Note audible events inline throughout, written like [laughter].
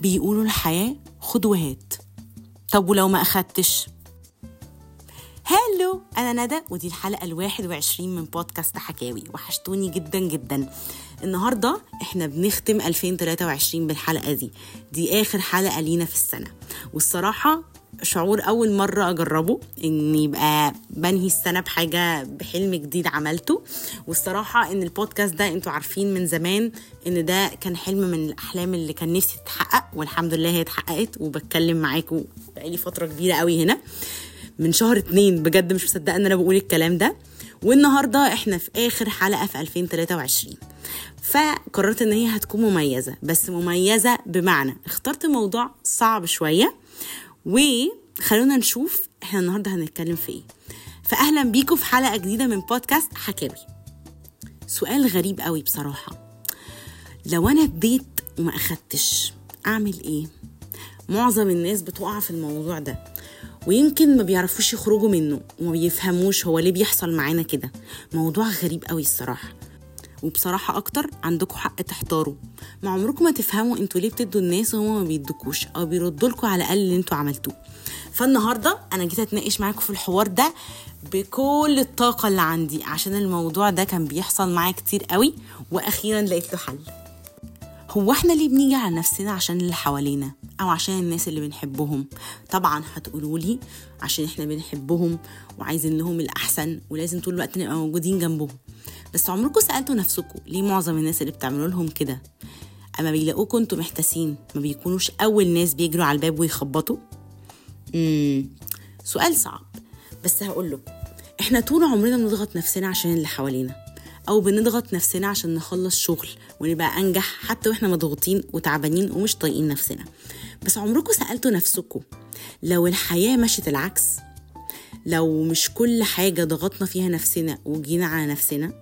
بيقولوا الحياة خد وهات. طب ولو ما أخدتش؟ هالو أنا ندى ودي الحلقة الواحد وعشرين من بودكاست حكاوي. وحشتوني جدا جدا. النهاردة إحنا بنختم 2023 بالحلقة دي. دي آخر حلقة لينا في السنة. والصراحة شعور أول مرة أجربه إن يبقى بنهي السنة بحاجة بحلم جديد عملته. والصراحة إن البودكاست ده أنتوا عارفين من زمان إن ده كان حلم من الأحلام اللي كان نفسي تتحقق والحمد لله هي اتحققت وبتكلم معاكم بقالي فترة كبيرة قوي هنا. من شهر اتنين بجد مش مصدقة إن أنا بقول الكلام ده. والنهاردة إحنا في آخر حلقة في 2023 فقررت إن هي هتكون مميزة بس مميزة بمعنى. اخترت موضوع صعب شوية. وخلونا نشوف إحنا النهارده هنتكلم في إيه. فاهلا بيكم في حلقة جديدة من بودكاست حكاوي. سؤال غريب قوي بصراحة. لو أنا اديت وما أخدتش أعمل إيه؟ معظم الناس بتقع في الموضوع ده ويمكن ما بيعرفوش يخرجوا منه وما بيفهموش هو ليه بيحصل معانا كده. موضوع غريب قوي الصراحة. وبصراحة أكتر عندكم حق تحتاروا. ما عمركم ما تفهموا أنتوا ليه بتدوا الناس وهما ما بيدوكوش أو بيردوا لكم على الأقل اللي أنتوا عملتوه. فالنهاردة أنا جيت أتناقش معاكم في الحوار ده بكل الطاقة اللي عندي عشان الموضوع ده كان بيحصل معايا كتير قوي وأخيرا لقيت له حل. هو إحنا ليه بنيجي على نفسنا عشان اللي حوالينا أو عشان الناس اللي بنحبهم؟ طبعا هتقولوا لي عشان إحنا بنحبهم وعايزين لهم الأحسن ولازم طول الوقت نبقى موجودين جنبهم. بس عمركم سألتوا نفسكم ليه معظم الناس اللي بتعملوا لهم كده؟ أما بيلاقوكوا أنتوا محتاسين ما بيكونوش أول ناس بيجروا على الباب ويخبطوا؟ امم سؤال صعب. بس هقول له إحنا طول عمرنا بنضغط نفسنا عشان اللي حوالينا أو بنضغط نفسنا عشان نخلص شغل ونبقى أنجح حتى وإحنا مضغوطين وتعبانين ومش طايقين نفسنا. بس عمركم سألتوا نفسكم لو الحياة مشت العكس لو مش كل حاجة ضغطنا فيها نفسنا وجينا على نفسنا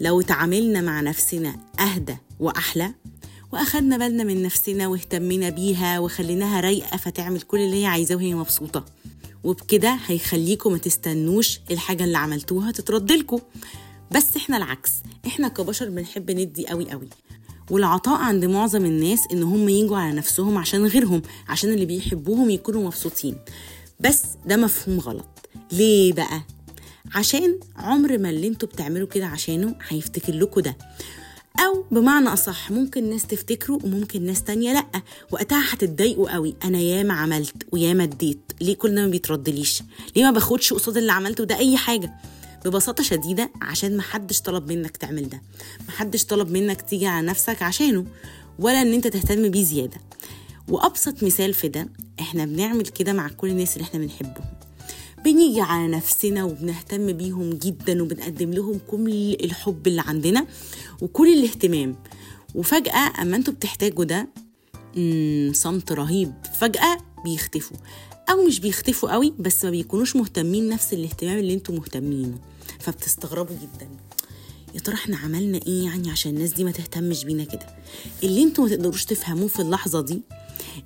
لو تعاملنا مع نفسنا أهدى وأحلى وأخدنا بالنا من نفسنا واهتمينا بيها وخليناها رايقة فتعمل كل اللي هي عايزاه وهي مبسوطة. وبكده هيخليكم ما تستنوش الحاجة اللي عملتوها تتردلكم بس إحنا العكس إحنا كبشر بنحب ندي قوي قوي. والعطاء عند معظم الناس إن هم يجوا على نفسهم عشان غيرهم عشان اللي بيحبوهم يكونوا مبسوطين. بس ده مفهوم غلط. ليه بقى؟ عشان عمر ما اللي أنتوا بتعملوا كده عشانه هيفتكر لكم ده. أو بمعنى أصح ممكن ناس تفتكروا وممكن ناس تانية لأ. وقتها هتتضايقوا قوي. أنا ياما عملت وياما اديت. ليه كل ده ما بيتردليش؟ ليه ما باخدش قصاد اللي عملته ده أي حاجة؟ ببساطة شديدة عشان محدش طلب منك تعمل ده. محدش طلب منك تيجي على نفسك عشانه ولا إن أنت تهتم بيه زيادة. وأبسط مثال في ده إحنا بنعمل كده مع كل الناس اللي إحنا بنحبهم. بنيجي على نفسنا وبنهتم بيهم جدا وبنقدم لهم كل الحب اللي عندنا وكل الاهتمام. وفجأة أما أنتوا بتحتاجوا ده صمت رهيب. فجأة بيختفوا. أو مش بيختفوا قوي بس ما بيكونوش مهتمين نفس الاهتمام اللي أنتوا مهتمينه. فبتستغربوا جدا. يا ترى إحنا عملنا إيه يعني عشان الناس دي ما تهتمش بينا كده؟ اللي أنتوا ما تقدروش تفهموه في اللحظة دي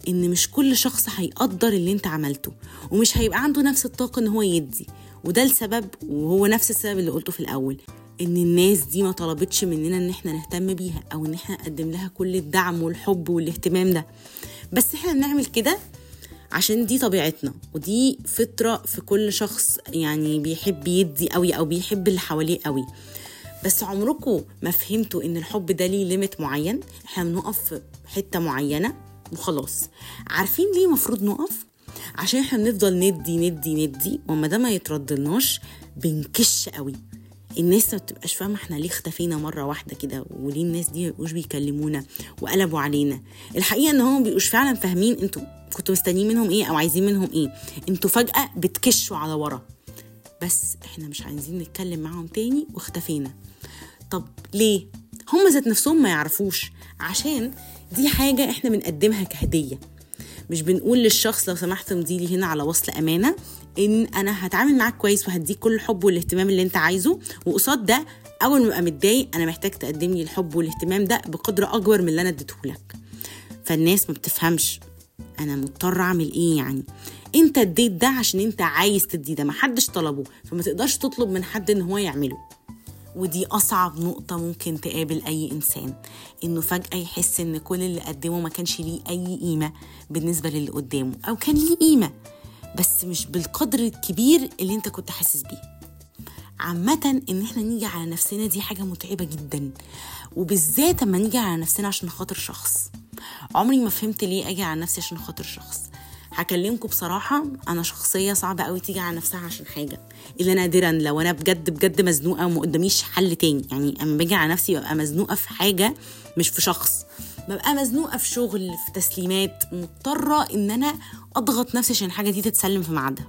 إن مش كل شخص هيقدر اللي أنت عملته ومش هيبقى عنده نفس الطاقة إن هو يدي. وده السبب وهو نفس السبب اللي قلته في الأول إن الناس دي ما طلبتش مننا إن إحنا نهتم بيها أو إن إحنا نقدم لها كل الدعم والحب والاهتمام ده. بس إحنا بنعمل كده عشان دي طبيعتنا ودي فطرة في كل شخص يعني بيحب يدي قوي أو بيحب اللي حواليه قوي بس عمركم ما فهمتوا إن الحب ده ليه ليميت معين؟ إحنا بنقف في حتة معينة وخلاص. عارفين ليه المفروض نقف؟ عشان إحنا بنفضل ندي ندي ندي وما ده ما يتردلناش بنكش قوي. الناس ما بتبقاش فاهمة إحنا ليه اختفينا مرة واحدة كده وليه الناس دي مبقوش بيكلمونا وقلبوا علينا. الحقيقة ان هم بيبقوش فعلا فاهمين أنتوا كنتوا مستنيين منهم إيه أو عايزين منهم إيه. أنتوا فجأة بتكشوا على ورا. بس إحنا مش عايزين نتكلم معاهم تاني واختفينا. طب ليه؟ هم ذات نفسهم ما يعرفوش. عشان دي حاجة إحنا بنقدمها كهدية. مش بنقول للشخص لو سمحت مديلي هنا على وصل أمانة إن أنا هتعامل معاك كويس وهديك كل الحب والاهتمام اللي أنت عايزه. وقصاد ده أول ما أبقى متضايق أنا محتاج تقدم لي الحب والاهتمام ده بقدر أكبر من اللي أنا اديتهولك فالناس ما بتفهمش أنا مضطر أعمل إيه يعني. أنت اديت ده عشان أنت عايز تدي ده محدش طلبه. فما تقدرش تطلب من حد إن هو يعمله. ودي أصعب نقطة ممكن تقابل أي إنسان إنه فجأة يحس إن كل اللي قدمه ما كانش ليه أي قيمة بالنسبة للي قدامه أو كان ليه قيمة بس مش بالقدر الكبير اللي أنت كنت حاسس بيه. عامة إن إحنا نيجي على نفسنا دي حاجة متعبة جدا وبالذات لما نيجي على نفسنا عشان خاطر شخص. عمري ما فهمت ليه أجي على نفسي عشان خاطر شخص. هكلمكم بصراحة أنا شخصية صعبة قوي تيجي على نفسها عشان حاجة. إلا نادرا لو أنا بجد بجد مزنوقة وما قداميش حل تاني. يعني أما باجي على نفسي ببقى مزنوقة في حاجة مش في شخص. ببقى مزنوقة في شغل في تسليمات. مضطرة إن أنا أضغط نفسي عشان الحاجة دي تتسلم في ميعادها.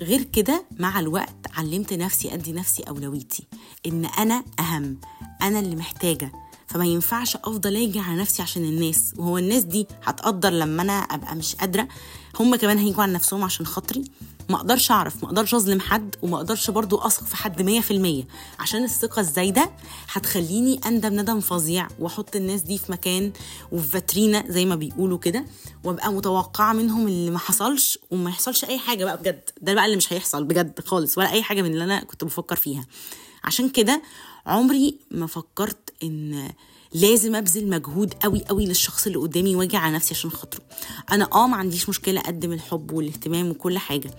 غير كده مع الوقت علمت نفسي أدي نفسي أولويتي. إن أنا أهم أنا اللي محتاجة. فما ينفعش أفضل أجي على نفسي عشان الناس وهو الناس دي هتقدر لما أنا أبقى مش قادرة. هم كمان هيجوا على نفسهم عشان خاطري. ما أقدرش أعرف ما أقدرش أظلم حد وما أقدرش برضو أثق في حد 100% عشان الثقة الزايدة هتخليني أندم ندم فظيع وأحط الناس دي في مكان وفي فاترينا زي ما بيقولوا كده وأبقى متوقعة منهم اللي ما حصلش وما يحصلش أي حاجة بقى بجد. ده بقى اللي مش هيحصل بجد خالص ولا أي حاجة من اللي أنا كنت بفكر فيها. عشان كده عمري ما فكرت إن لازم أبذل مجهود قوي قوي للشخص اللي قدامي وأجي على نفسي عشان خاطره. أنا آه ما عنديش مشكلة أقدم الحب والاهتمام وكل حاجة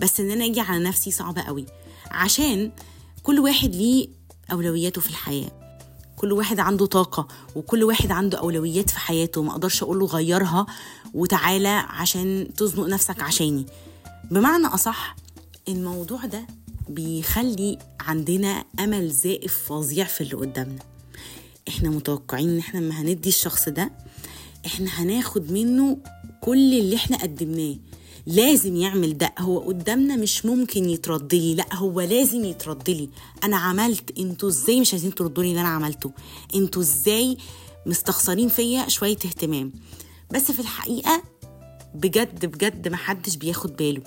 بس إن أنا أجي على نفسي صعبة قوي عشان كل واحد ليه أولوياته في الحياة. كل واحد عنده طاقة وكل واحد عنده أولويات في حياته ما أقدرش أقوله غيرها وتعالى عشان تزنق نفسك عشاني. بمعنى أصح الموضوع ده بيخلي عندنا أمل زائف فظيع في اللي قدامنا. إحنا متوقعين إن إحنا لما هندي الشخص ده إحنا هناخد منه كل اللي إحنا قدمناه. لازم يعمل ده. هو قدامنا مش ممكن يترد لي لأ هو لازم يترد لي. أنا عملت إنتوا إزاي مش عايزين تردوا لي اللي أنا عملته؟ إنتوا إزاي مستخسرين فيا شوية اهتمام؟ بس في الحقيقة بجد بجد محدش بياخد باله.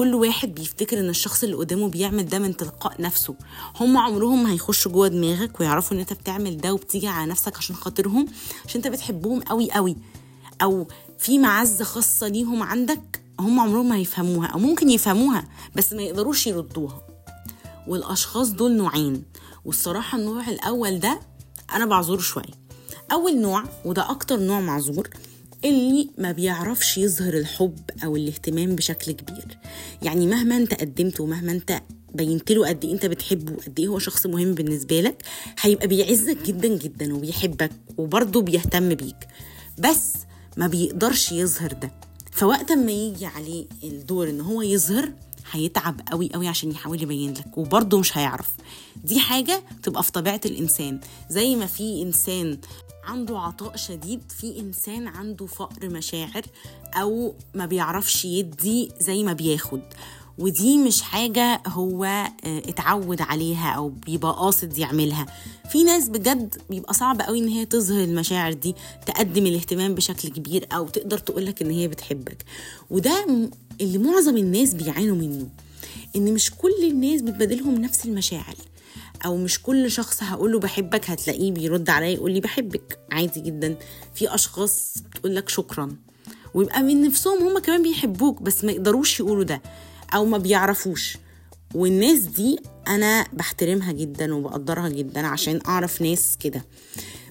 كل واحد بيفتكر إن الشخص اللي قدامه بيعمل ده من تلقاء نفسه. هم عمرهم ما هيخشوا جوه دماغك ويعرفوا إن أنت بتعمل ده وبتيجي على نفسك عشان خاطرهم عشان أنت بتحبهم قوي قوي أو في معزة خاصة ليهم عندك هم عمرهم ما هيفهموها أو ممكن يفهموها بس ما يقدروش يردوها. والأشخاص دول نوعين والصراحة النوع الأول ده أنا بعذره شوية. أول نوع وده أكتر نوع معذور اللي ما بيعرفش يظهر الحب أو الاهتمام بشكل كبير. يعني مهما أنت قدمت ومهما أنت بينت له قد إيه أنت بتحبه وقد إيه هو شخص مهم بالنسبة لك هيبقى بيعزك جدا جدا وبيحبك وبرضه بيهتم بيك. بس ما بيقدرش يظهر ده. فوقت ما يجي عليه الدور إن هو يظهر هيتعب قوي قوي عشان يحاول يبين لك وبرضه مش هيعرف. دي حاجة تبقى في طبيعة الإنسان. زي ما في إنسان عنده عطاء شديد في إنسان عنده فقر مشاعر أو ما بيعرفش يدي زي ما بياخد. ودي مش حاجة هو اتعود عليها أو بيبقى قاصد يعملها. في ناس بجد بيبقى صعب قوي إن هي تظهر المشاعر دي تقدم الاهتمام بشكل كبير أو تقدر تقولك إن هي بتحبك. وده اللي معظم الناس بيعانوا منه إن مش كل الناس بتبادلهم نفس المشاعر. أو مش كل شخص هقول له بحبك هتلاقيه بيرد عليا يقول لي بحبك. عادي جدا. في أشخاص بتقول لك شكرا. ويبقى من نفسهم هم كمان بيحبوك بس ما يقدروش يقولوا ده أو ما بيعرفوش. والناس دي أنا بحترمها جدا وبقدرها جدا عشان أعرف ناس كده.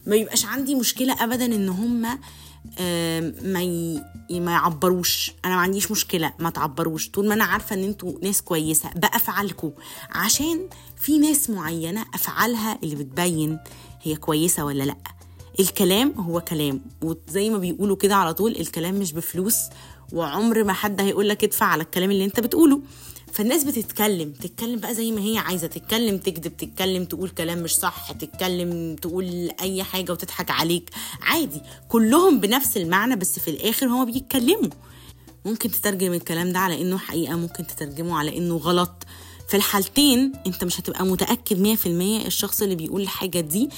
ما يبقاش عندي مشكلة ابدا إن هم ما. ما يعبروش. أنا ما عنديش مشكلة ما تعبروش. طول ما أنا عارفة إن أنتوا ناس كويسة بافعالكم عشان في ناس معينة أفعالها اللي بتبين هي كويسة ولا لأ. الكلام هو كلام. وزي ما بيقولوا كده على طول الكلام مش بفلوس. وعمر ما حد هيقول لك ادفع على الكلام اللي أنت بتقوله. فالناس بتتكلم تتكلم بقى زي ما هي عايزة تتكلم تكذب تتكلم تقول كلام مش صح تتكلم تقول أي حاجة وتضحك عليك. عادي كلهم بنفس المعنى بس في الآخر هما بيتكلموا. ممكن تترجم الكلام ده على إنه حقيقة ممكن تترجمه على إنه غلط. في الحالتين أنت مش هتبقى متأكد 100% الشخص اللي بيقول الحاجة دي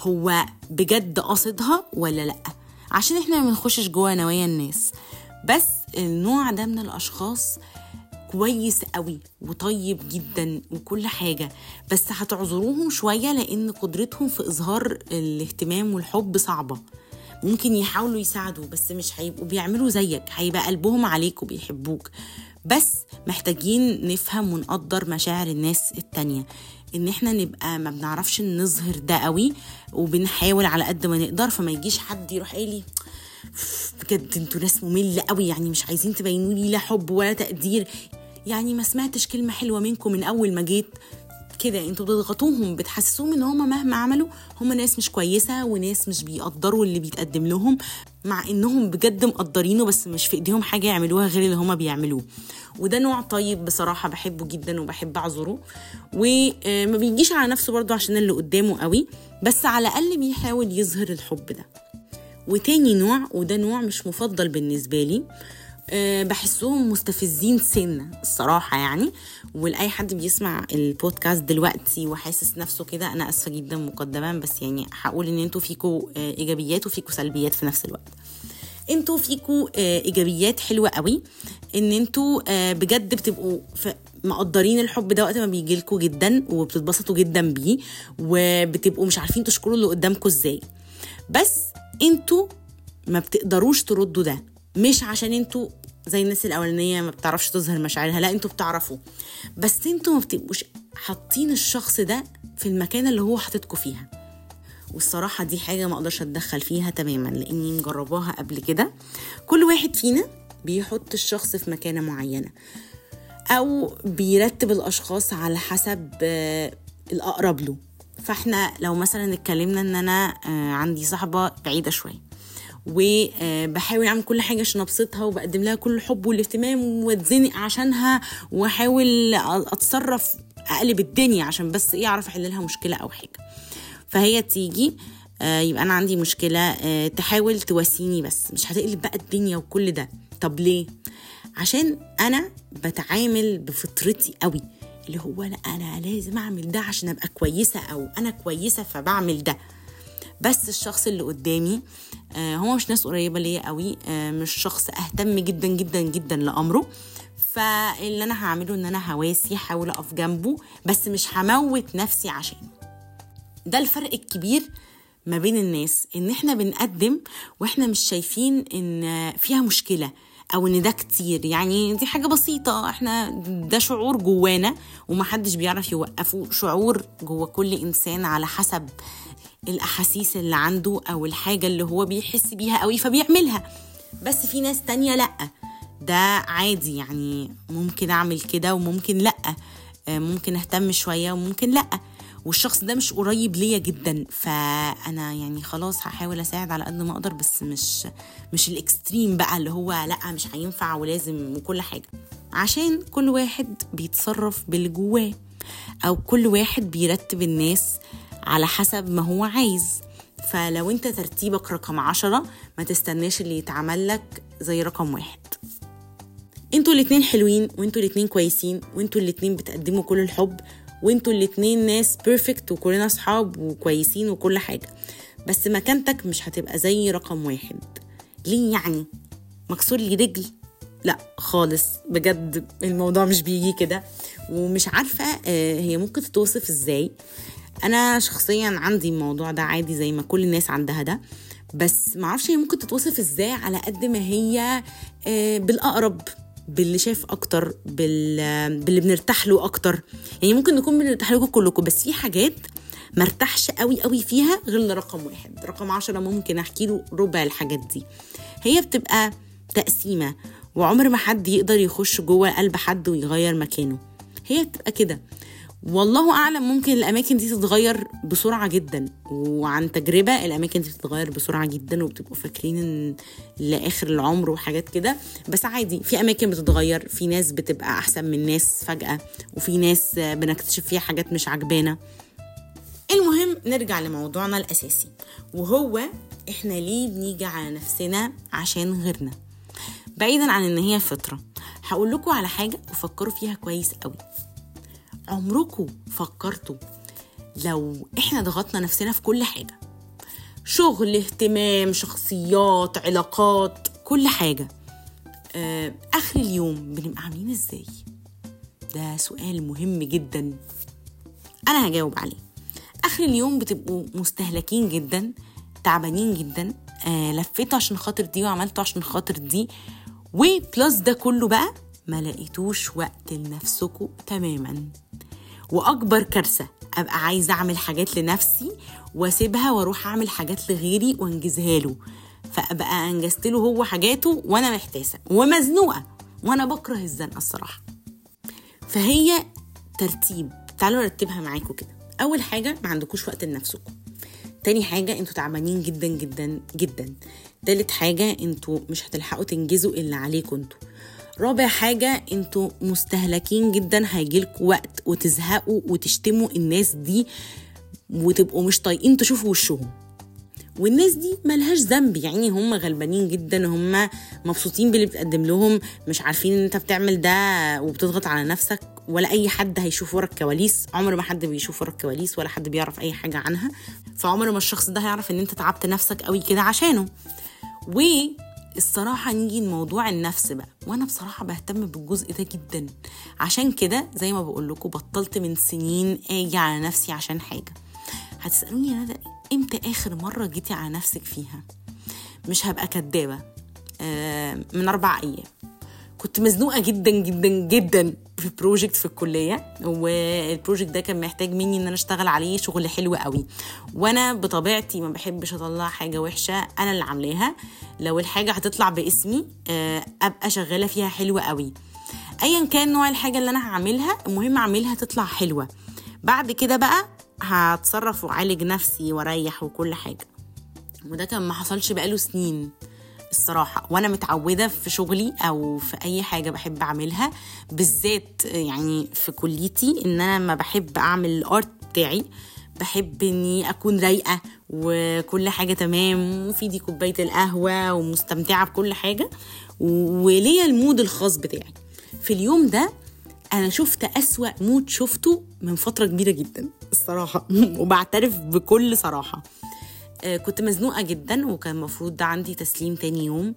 هو بجد قاصدها ولا لأ. عشان إحنا ما بنخشش جوه نوايا الناس. بس النوع ده من الأشخاص كويس قوي وطيب جدا وكل حاجة. بس هتعذروهم شوية لأن قدرتهم في إظهار الاهتمام والحب صعبة. ممكن يحاولوا يساعدوا بس مش هيبقوا بيعملوا زيك. هيبقى قلبهم عليك وبيحبوك. بس محتاجين نفهم ونقدر مشاعر الناس التانية. إن إحنا نبقى ما بنعرفش نظهر ده قوي وبنحاول على قد ما نقدر. فما يجيش حد يروح قايل لي بجد أنتوا ناس مملة قوي. يعني مش عايزين تبينوا لي لا حب ولا تقدير. يعني ما سمعتش كلمة حلوة منكم من أول ما جيت. كده أنتوا بتضغطوهم بتحسسوهم إن هم مهما عملوا هم ناس مش كويسة وناس مش بيقدروا اللي بيتقدم لهم مع إنهم بجد مقدرينه بس مش في إيديهم حاجة يعملوها غير اللي هم بيعملوه. وده نوع طيب بصراحة بحبه جدا وبحب أعذره. وما بيجيش على نفسه برضه عشان اللي قدامه قوي بس على الأقل بيحاول يظهر الحب ده. وتاني نوع وده نوع مش مفضل بالنسبة لي بحسهم مستفزين سنة الصراحة يعني. ولأي حد بيسمع البودكاست دلوقتي وحاسس نفسه كده أنا أسفة جدا مقدما بس يعني هقول إن أنتوا فيكوا أه إيجابيات وفيكوا سلبيات في نفس الوقت. أنتوا فيكوا أه إيجابيات حلوة قوي إن أنتوا بجد بتبقوا مقدرين الحب ده وقت ما بيجيلكوا جدا وبتتبسطوا جدا بيه وبتبقوا مش عارفين تشكروا اللي قدامكوا إزاي. بس أنتوا ما بتقدروش تردوا ده. مش عشان أنتوا زي الناس الأولانية ما بتعرفش تظهر مشاعرها. لا أنتوا بتعرفوا. بس أنتوا ما بتبقوش حاطين الشخص ده في المكان اللي هو حاططكوا فيها. والصراحة دي حاجة ما أقدرش أتدخل فيها تماما لأني مجرباها قبل كده. كل واحد فينا بيحط الشخص في مكانة معينة. أو بيرتب الأشخاص على حسب الأقرب له. فإحنا لو مثلا اتكلمنا إن أنا عندي صاحبة بعيدة شوية. وبحاول أعمل كل حاجة عشان أبسطها وبقدم لها كل الحب والاهتمام واتزنق عشانها وأحاول أتصرف أقلب الدنيا عشان بس إيه أعرف أحل لها مشكلة أو حاجة. فهي تيجي يبقى أنا عندي مشكلة تحاول تواسيني بس مش هتقلب بقى الدنيا وكل ده. طب ليه؟ عشان أنا بتعامل بفطرتي قوي اللي هو لا أنا لازم أعمل ده عشان أبقى كويسة أو أنا كويسة فبعمل ده. بس الشخص اللي قدامي آه هو مش ناس قريبة ليا قوي آه مش شخص أهتم جدا جدا جدا لأمره. فاللي أنا هعمله إن أنا هواسي حاول أقف جنبه بس مش هموت نفسي عشانه. ده الفرق الكبير ما بين الناس إن إحنا بنقدم وإحنا مش شايفين إن فيها مشكلة أو إن ده كتير. يعني دي حاجة بسيطة إحنا ده شعور جوانا ومحدش بيعرف يوقفه. شعور جوا كل إنسان على حسب الأحاسيس اللي عنده أو الحاجة اللي هو بيحس بيها قوي فبيعملها. بس في ناس تانية لأ. ده عادي يعني ممكن أعمل كده وممكن لأ. ممكن أهتم شوية وممكن لأ. والشخص ده مش قريب ليا جدا. فأنا يعني خلاص هحاول أساعد على قد ما أقدر بس مش مش الإكستريم بقى اللي هو لأ مش هينفع ولازم وكل حاجة. عشان كل واحد بيتصرف باللي جواه أو كل واحد بيرتب الناس على حسب ما هو عايز. فلو انت ترتيبك رقم عشرة ما تستناش اللي يتعمل لك زي رقم واحد. أنتوا الاتنين حلوين وانتوا الاتنين كويسين وانتوا الاتنين بتقدموا كل الحب وانتوا الاتنين ناس بيرفكت وكلنا أصحاب وكويسين وكل حاجة. بس مكانتك مش هتبقى زي رقم واحد. ليه يعني؟ مكسور لي رجل لا خالص بجد الموضوع مش بيجي كده. ومش عارفة هي ممكن تتوصف إزاي. أنا شخصيا عندي الموضوع ده عادي زي ما كل الناس عندها ده بس معرفش هي ممكن تتوصف إزاي على قد ما هي بالأقرب باللي شاف أكتر بال... باللي بنرتاح له أكتر. يعني ممكن نكون بنرتاح لكم كلكم بس في حاجات مرتاحش قوي قوي فيها غير لرقم واحد. رقم عشرة ممكن أحكي له ربع الحاجات دي. هي بتبقى تقسيمة وعمر ما حد يقدر يخش جوه قلب حد ويغير مكانه. هي بتبقى كده. والله أعلم ممكن الأماكن دي تتغير بسرعة جدا وعن تجربة الأماكن دي بتتغير بسرعة جدا وبتبقوا فاكرين إن لآخر العمر وحاجات كده. بس عادي في أماكن بتتغير في ناس بتبقى أحسن من ناس فجأة وفي ناس بنكتشف فيها حاجات مش عجبانا. المهم نرجع لموضوعنا الأساسي وهو إحنا ليه بنيجي على نفسنا عشان غيرنا؟ بعيدا عن إن هي فطرة. هقول لكم على حاجة وفكروا فيها كويس قوي. عمركم فكرتوا لو إحنا ضغطنا نفسنا في كل حاجة شغل اهتمام شخصيات علاقات كل حاجة آه، آخر اليوم بنبقى عاملين إزاي؟ ده سؤال مهم جدا. أنا هجاوب عليه. آخر اليوم بتبقوا مستهلكين جدا تعبانين جدا آه لفيتوا عشان خاطر دي وعملتوا عشان خاطر دي وبلس ده كله بقى ما لقيتوش وقت لنفسكم تماما. وأكبر كارثة أبقى عايزة أعمل حاجات لنفسي وأسيبها وأروح أعمل حاجات لغيري وأنجزها له. فأبقى أنجزت له هو حاجاته وأنا محتاسة ومزنوقة وأنا بكره الزنقة الصراحة. فهي ترتيب تعالوا نرتبها معاكم كده. أول حاجة ما عندكوش وقت لنفسكم تاني حاجة أنتوا تعبانين جدا جدا جدا. تالت حاجة أنتوا مش هتلحقوا تنجزوا اللي عليكم أنتوا. رابع حاجة أنتوا مستهلكين جدا هيجيلكوا وقت وتزهقوا وتشتموا الناس دي وتبقوا مش طايقين تشوفوا وشهم. والناس دي ملهاش ذنب يعني هم غلبانين جدا هم مبسوطين باللي بتقدم لهم مش عارفين إن انت بتعمل ده وبتضغط على نفسك ولا أي حد هيشوف ورا الكواليس عمر ما حد بيشوف ورا الكواليس ولا حد بيعرف أي حاجة عنها. فعمر ما الشخص ده هيعرف إن أنت تعبت نفسك قوي كده عشانه. والصراحة نيجي لموضوع النفس بقى. وأنا بصراحة بهتم بالجزء ده جدا. عشان كده زي ما بقول لكم بطلت من سنين أجي على نفسي عشان حاجة. هتسألوني أنا إمتى آخر مرة جيتي على نفسك فيها؟ مش هبقى كدابة. آه من أربع أيام. كنت مزنوقة جدا جدا جدا في project في الكلية. وال project ده كان محتاج مني إن أنا أشتغل عليه شغل حلو قوي. وأنا بطبيعتي ما بحبش أطلع حاجة وحشة أنا اللي عاملاها. لو الحاجة هتطلع باسمي آه، أبقى شغالة فيها حلوة قوي. ايا كان نوع الحاجة اللي أنا هعملها المهم أعملها تطلع حلوة. بعد كده بقى هتصرف وعالج نفسي وأريح وكل حاجة. وده كان ما حصلش بقاله سنين. الصراحة. وأنا متعودة في شغلي أو في أي حاجة بحب أعملها بالذات يعني في كليتي إن أنا لما بحب أعمل ال art بتاعي. بحب إني أكون رايقة وكل حاجة تمام وفي إيدي كوباية القهوة ومستمتعة بكل حاجة. وليا ال mood الخاص بتاعي. في اليوم ده أنا شفت أسوأ mood شفته من فترة كبيرة جدا الصراحة. [laughs] وبعترف بكل صراحة. آه، كنت مزنوقة جدا وكان المفروض عندي تسليم تاني يوم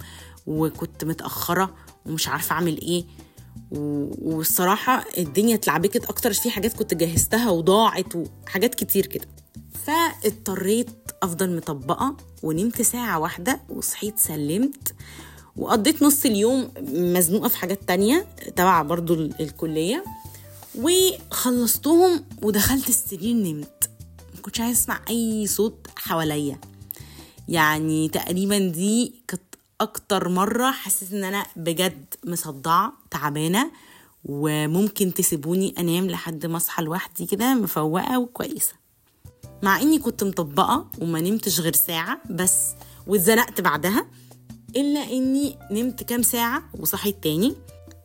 وكنت متأخرة ومش عارفة أعمل إيه. والصراحة الدنيا اتلعبكت أكتر في حاجات كنت جهزتها وضاعت وحاجات كتير كده. فاضطريت أفضل مطبقة ونمت ساعة واحدة وصحيت سلمت وقضيت نص اليوم مزنوقة في حاجات تانية تبع برضو ال- الكلية. وخلصتهم ودخلت السرير نمت. كنتش عايز أسمع أي صوت حواليا. يعني تقريبا دي كانت أكتر مرة حسيت إن أنا بجد مصدعة تعبانة وممكن تسيبوني أنام لحد ما أصحى لوحدي كده مفوقة وكويسة. مع إني كنت مطبقة وما نمتش غير ساعة بس واتزنقت بعدها إلا إني نمت كام ساعة وصحيت تاني.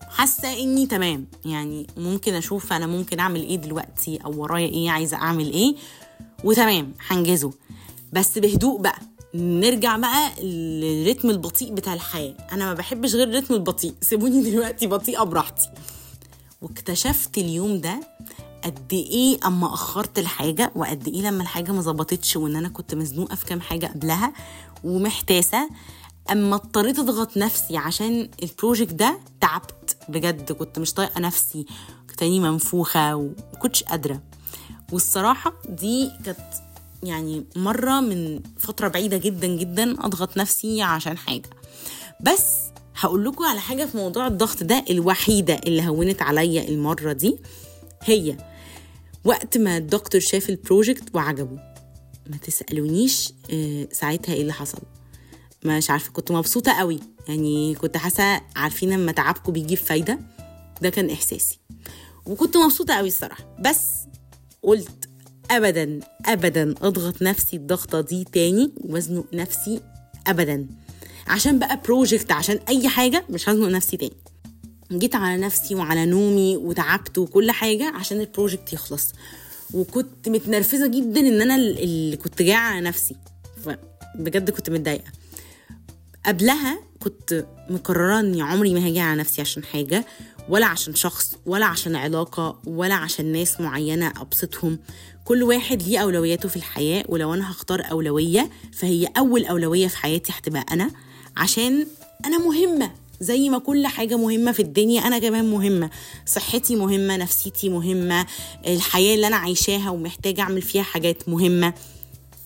حاسة إني تمام. يعني ممكن أشوف أنا ممكن أعمل إيه دلوقتي أو ورايا إيه عايزة أعمل إيه. وتمام هنجزه. بس بهدوء بقى نرجع بقى للريتم البطيء بتاع الحياة. أنا ما بحبش غير الريتم البطيء. [laughs] سيبوني دلوقتي بطيئه براحتي واكتشفت اليوم ده قد إيه أما أخرت الحاجة وقد إيه لما الحاجة ما ظبطتش وإن أنا كنت مزنوقة في كام حاجة قبلها ومحتاسة أما اضطريت أضغط نفسي عشان ال project ده تعبت. بجد كنت مش طايقة نفسي. كنت منفوخة ومكنتش قادرة. والصراحة دي كانت يعني مرة من فترة بعيدة جدا جدا أضغط نفسي عشان حاجة. بس هقول لكم على حاجة في موضوع الضغط ده الوحيدة اللي هونت عليا المرة دي. هي وقت ما الدكتور شاف البروجكت وعجبه. ما تسألونيش آه، ساعتها إيه اللي حصل. مش عارفة كنت مبسوطة قوي. يعني كنت حاسة عارفين لما تعبكم بيجيب فايدة. ده كان إحساسي. وكنت مبسوطة قوي الصراحة. بس قلت ابدا ابدا أضغط نفسي الضغطة دي تاني وأزنق نفسي ابدا. عشان بقى project عشان أي حاجة مش هزنق نفسي تاني. جيت على نفسي وعلى نومي وتعبت وكل حاجة عشان ال project يخلص. وكنت متنرفزة جدا إن أنا اللي كنت جاية على نفسي. بجد كنت متضايقة. قبلها كنت مقررة إني عمري ما هاجي على نفسي عشان حاجة. ولا عشان شخص ولا عشان علاقة ولا عشان ناس معينة أبسطهم. كل واحد ليه أولوياته في الحياة ولو أنا هختار أولوية فهي أول أولوية في حياتي هتبقى أنا. عشان أنا مهمة زي ما كل حاجة مهمة في الدنيا أنا كمان مهمة. صحتي مهمة نفسيتي مهمة الحياة اللي أنا عايشاها ومحتاجة أعمل فيها حاجات مهمة.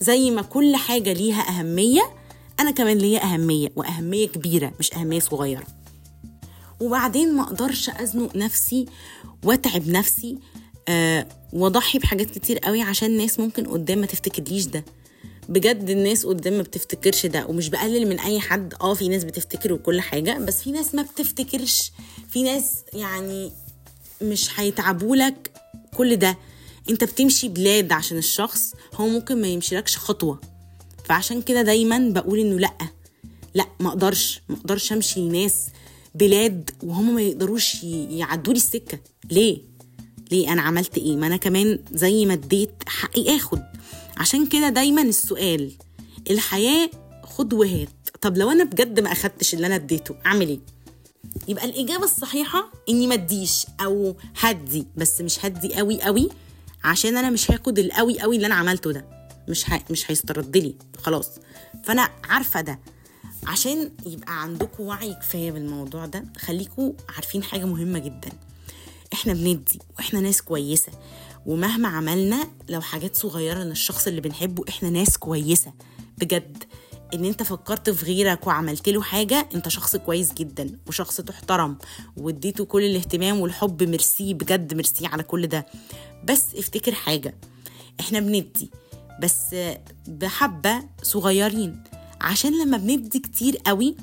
زي ما كل حاجة ليها أهمية أنا كمان ليا أهمية وأهمية كبيرة مش أهمية صغيرة. وبعدين ما أقدرش أزنق نفسي وأتعب نفسي أه واضحي بحاجات كتير قوي عشان الناس ممكن قدام ما تفتكرليش ده. بجد الناس قدام ما بتفتكرش ده ومش بقلل من أي حد. آه في ناس بتفتكر وكل حاجة بس في ناس ما بتفتكرش. في ناس يعني مش هيتعبوا لك كل ده. انت بتمشي بلاد عشان الشخص هو ممكن ما يمشيلكش خطوة. فعشان كده دايما بقول إنه لأ. لأ ما أقدرش ما أقدرش أمشي لناس بلاد وهم ما يقدروش يعدوا لي السكة. ليه؟ ليه؟ أنا عملت إيه؟ ما أنا كمان زي ما اديت حقي آخد. عشان كده دايما السؤال الحياة خد وهات. طب لو أنا بجد ما أخدتش اللي أنا اديته أعمل إيه؟ يبقى الإجابة الصحيحة إني ما اديش أو هدي بس مش هدي قوي قوي عشان أنا مش هاخد القوي قوي اللي أنا عملته ده. مش ه... مش هيسترد لي. خلاص. فأنا عارفة ده. عشان يبقى عندكم وعي كفاية بالموضوع ده خليكم عارفين حاجة مهمة جدا. إحنا بندي وإحنا ناس كويسة. ومهما عملنا لو حاجات صغيرة للشخص اللي بنحبه إحنا ناس كويسة. بجد إن أنت فكرت في غيرك وعملت له حاجة أنت شخص كويس جدا. وشخص تحترم واديته كل الاهتمام والحب ميرسي بجد ميرسي على كل ده. بس افتكر حاجة إحنا بندي بس بحبة صغيرين. عشان لما بندي كتير قوي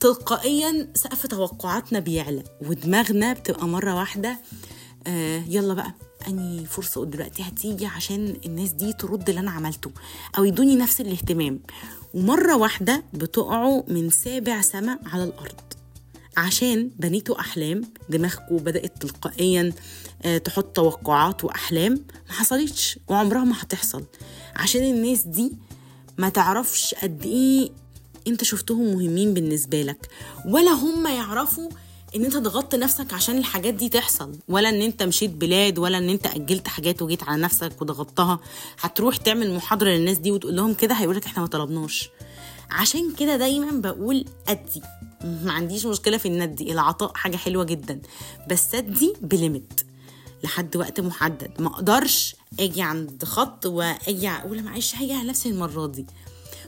تلقائيا سقف توقعاتنا بيعلى ودماغنا بتبقى مرة واحدة آه يلا بقى أني فرصة دلوقتي هتيجي عشان الناس دي ترد اللي أنا عملته أو يدوني نفس الاهتمام. ومرة واحدة بتقعوا من سابع سما على الأرض عشان بنيتوا أحلام دماغكم بدأت تلقائيا تحط توقعات وأحلام. ما حصلتش وعمرها ما هتحصل. عشان الناس دي ما تعرفش قد إيه أنت شفتهم مهمين بالنسبة لك ولا هم يعرفوا إن أنت ضغطت نفسك عشان الحاجات دي تحصل ولا إن أنت مشيت بلاد ولا إن أنت أجلت حاجات وجيت على نفسك وضغطتها. هتروح تعمل محاضرة للناس دي وتقول لهم كده هيقولك إحنا ما طلبناش. عشان كده دايما بقول أدي. ما عنديش مشكلة في إن أدي العطاء حاجة حلوة جدا بس أدي ب limit لحد وقت محدد. ما أقدرش أجي عند خط واجي أقول معلش هاجي على نفسي المرة دي.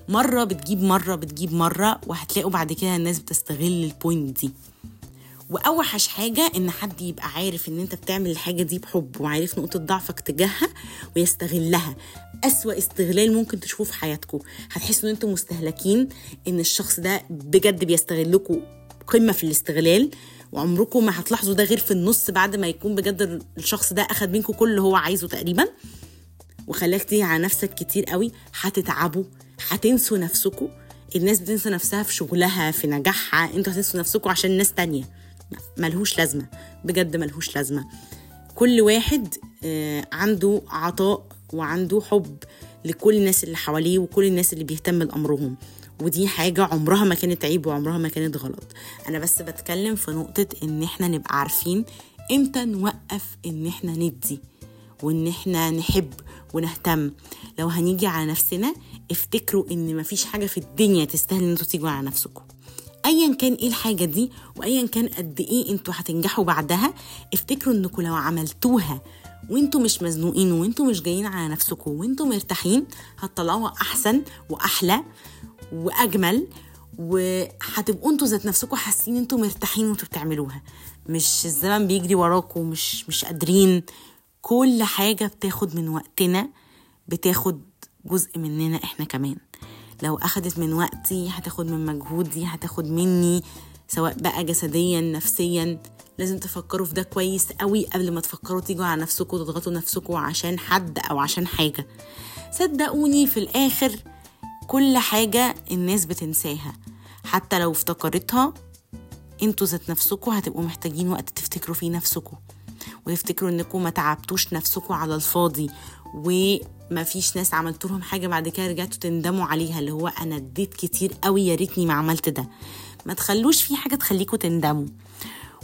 مرة بتجيب مرة بتجيب مرة وهتلاقوا بعد كده الناس بتستغل ال point دي. وأوحش حاجة إن حد يبقى عارف إن أنت بتعمل الحاجة دي بحب وعارف نقطة ضعفك تجاهها ويستغلها. أسوأ استغلال ممكن تشوفوه في حياتكم هتحسوا إن أنتم مستهلكين إن الشخص ده بجد بيستغلكم قمة في الاستغلال وعمركم ما هتلاحظوا ده غير في النص بعد ما يكون بجد الشخص ده أخد منكم كل اللي هو عايزه تقريبا. وخلاك تيجي على نفسك كتير قوي هتتعبوا هتنسوا نفسكم الناس بتنسى نفسها في شغلها في نجاحها أنتوا هتنسوا نفسكم عشان ناس تانية. ملهوش لازمة بجد ملهوش لازمة. كل واحد عنده عطاء وعنده حب لكل الناس اللي حواليه وكل الناس اللي بيهتم لأمرهم ودي حاجة عمرها ما كانت عيب وعمرها ما كانت غلط. أنا بس بتكلم في نقطة إن إحنا نبقى عارفين إمتى نوقف إن إحنا ندي وإن إحنا نحب ونهتم. لو هنيجي على نفسنا افتكروا إن مفيش حاجة في الدنيا تستاهل إن أنتوا تيجوا على نفسكم. ايا كان إيه الحاجة دي وايا كان قد إيه أنتوا هتنجحوا بعدها افتكروا انكم لو عملتوها وإنتوا مش مزنوقين وإنتوا مش جايين على نفسكم وإنتوا مرتاحين هتطلعوها أحسن وأحلى. وأجمل وهتبقوا أنتوا ذات نفسكم حاسين أنتوا مرتاحين وانتوا بتعملوها. مش الزمن بيجري وراكم مش مش قادرين. كل حاجة بتاخد من وقتنا بتاخد جزء مننا إحنا كمان. لو أخدت من وقتي هتاخد من مجهودي هتاخد مني سواء بقى جسديا نفسيا. لازم تفكروا في ده كويس قوي قبل ما تفكروا تيجوا على نفسكم وتضغطوا نفسكم عشان حد أو عشان حاجة. صدقوني في الآخر كل حاجة الناس بتنساها. حتى لو افتكرتها أنتوا ذات نفسكم هتبقوا محتاجين وقت تفتكروا فيه نفسكم وتفتكروا انكم ما تعبتوش نفسكم على الفاضي وما فيش ناس عملت لهم حاجة بعد كده رجعتوا تندموا عليها اللي هو أنا اديت كتير قوي يا ريتني ما عملت ده. ما تخلوش في حاجة تخليكم تندموا.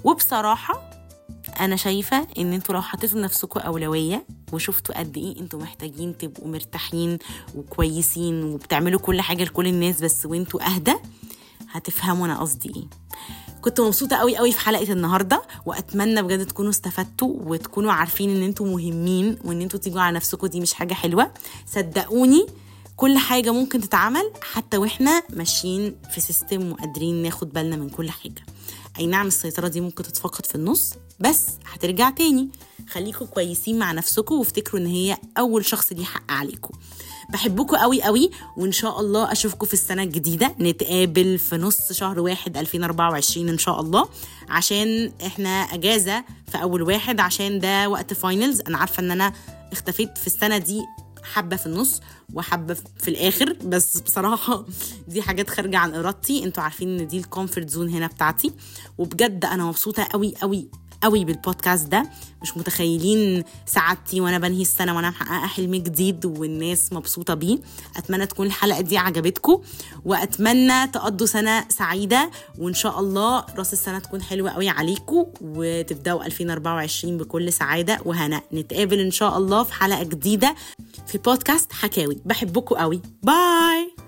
وبصراحة أنا شايفة ان أنتوا لو حطيتوا لنفسكم أولوية وشفتوا قد إيه أنتوا محتاجين تبقوا مرتاحين وكويسين وبتعملوا كل حاجة لكل الناس بس وانتوا أهدى هتفهموا أنا قصدي إيه. كنت مبسوطة قوي قوي في حلقة النهاردة وأتمنى بجد تكونوا استفدتوا وتكونوا عارفين إن أنتوا مهمين وإن أنتوا تيجوا على نفسكم دي مش حاجة حلوة. صدقوني كل حاجة ممكن تتعمل حتى وإحنا ماشيين في system وقادرين ناخد بالنا من كل حاجة. أي نعم السيطرة دي ممكن تتفقد في النص بس هترجع تاني. خليكم كويسين مع نفسكم وافتكروا إن هي أول شخص ليه حق عليكم. بحبكم قوي قوي وإن شاء الله أشوفكم في السنة الجديدة. نتقابل في نص شهر واحد 2024 إن شاء الله. عشان إحنا أجازة في أول واحد عشان ده وقت finals أنا عارفة إن أنا اختفيت في السنة دي حبة في النص وحبة في الآخر. بس بصراحة دي حاجات خارجة عن إرادتي. أنتوا عارفين إن دي ال comfort zone هنا بتاعتي. وبجد أنا مبسوطة قوي قوي قوي بالبودكاست ده. مش متخيلين سعادتي وأنا بنهي السنة وأنا محققة حلم جديد والناس مبسوطة بيه. أتمنى تكون الحلقة دي عجبتكم وأتمنى تقضوا سنة سعيدة وإن شاء الله راس السنة تكون حلوة قوي عليكم وتبدأوا 2024 بكل سعادة. وهنا نتقابل إن شاء الله في حلقة جديدة في بودكاست حكاوي. بحبكم قوي. باي!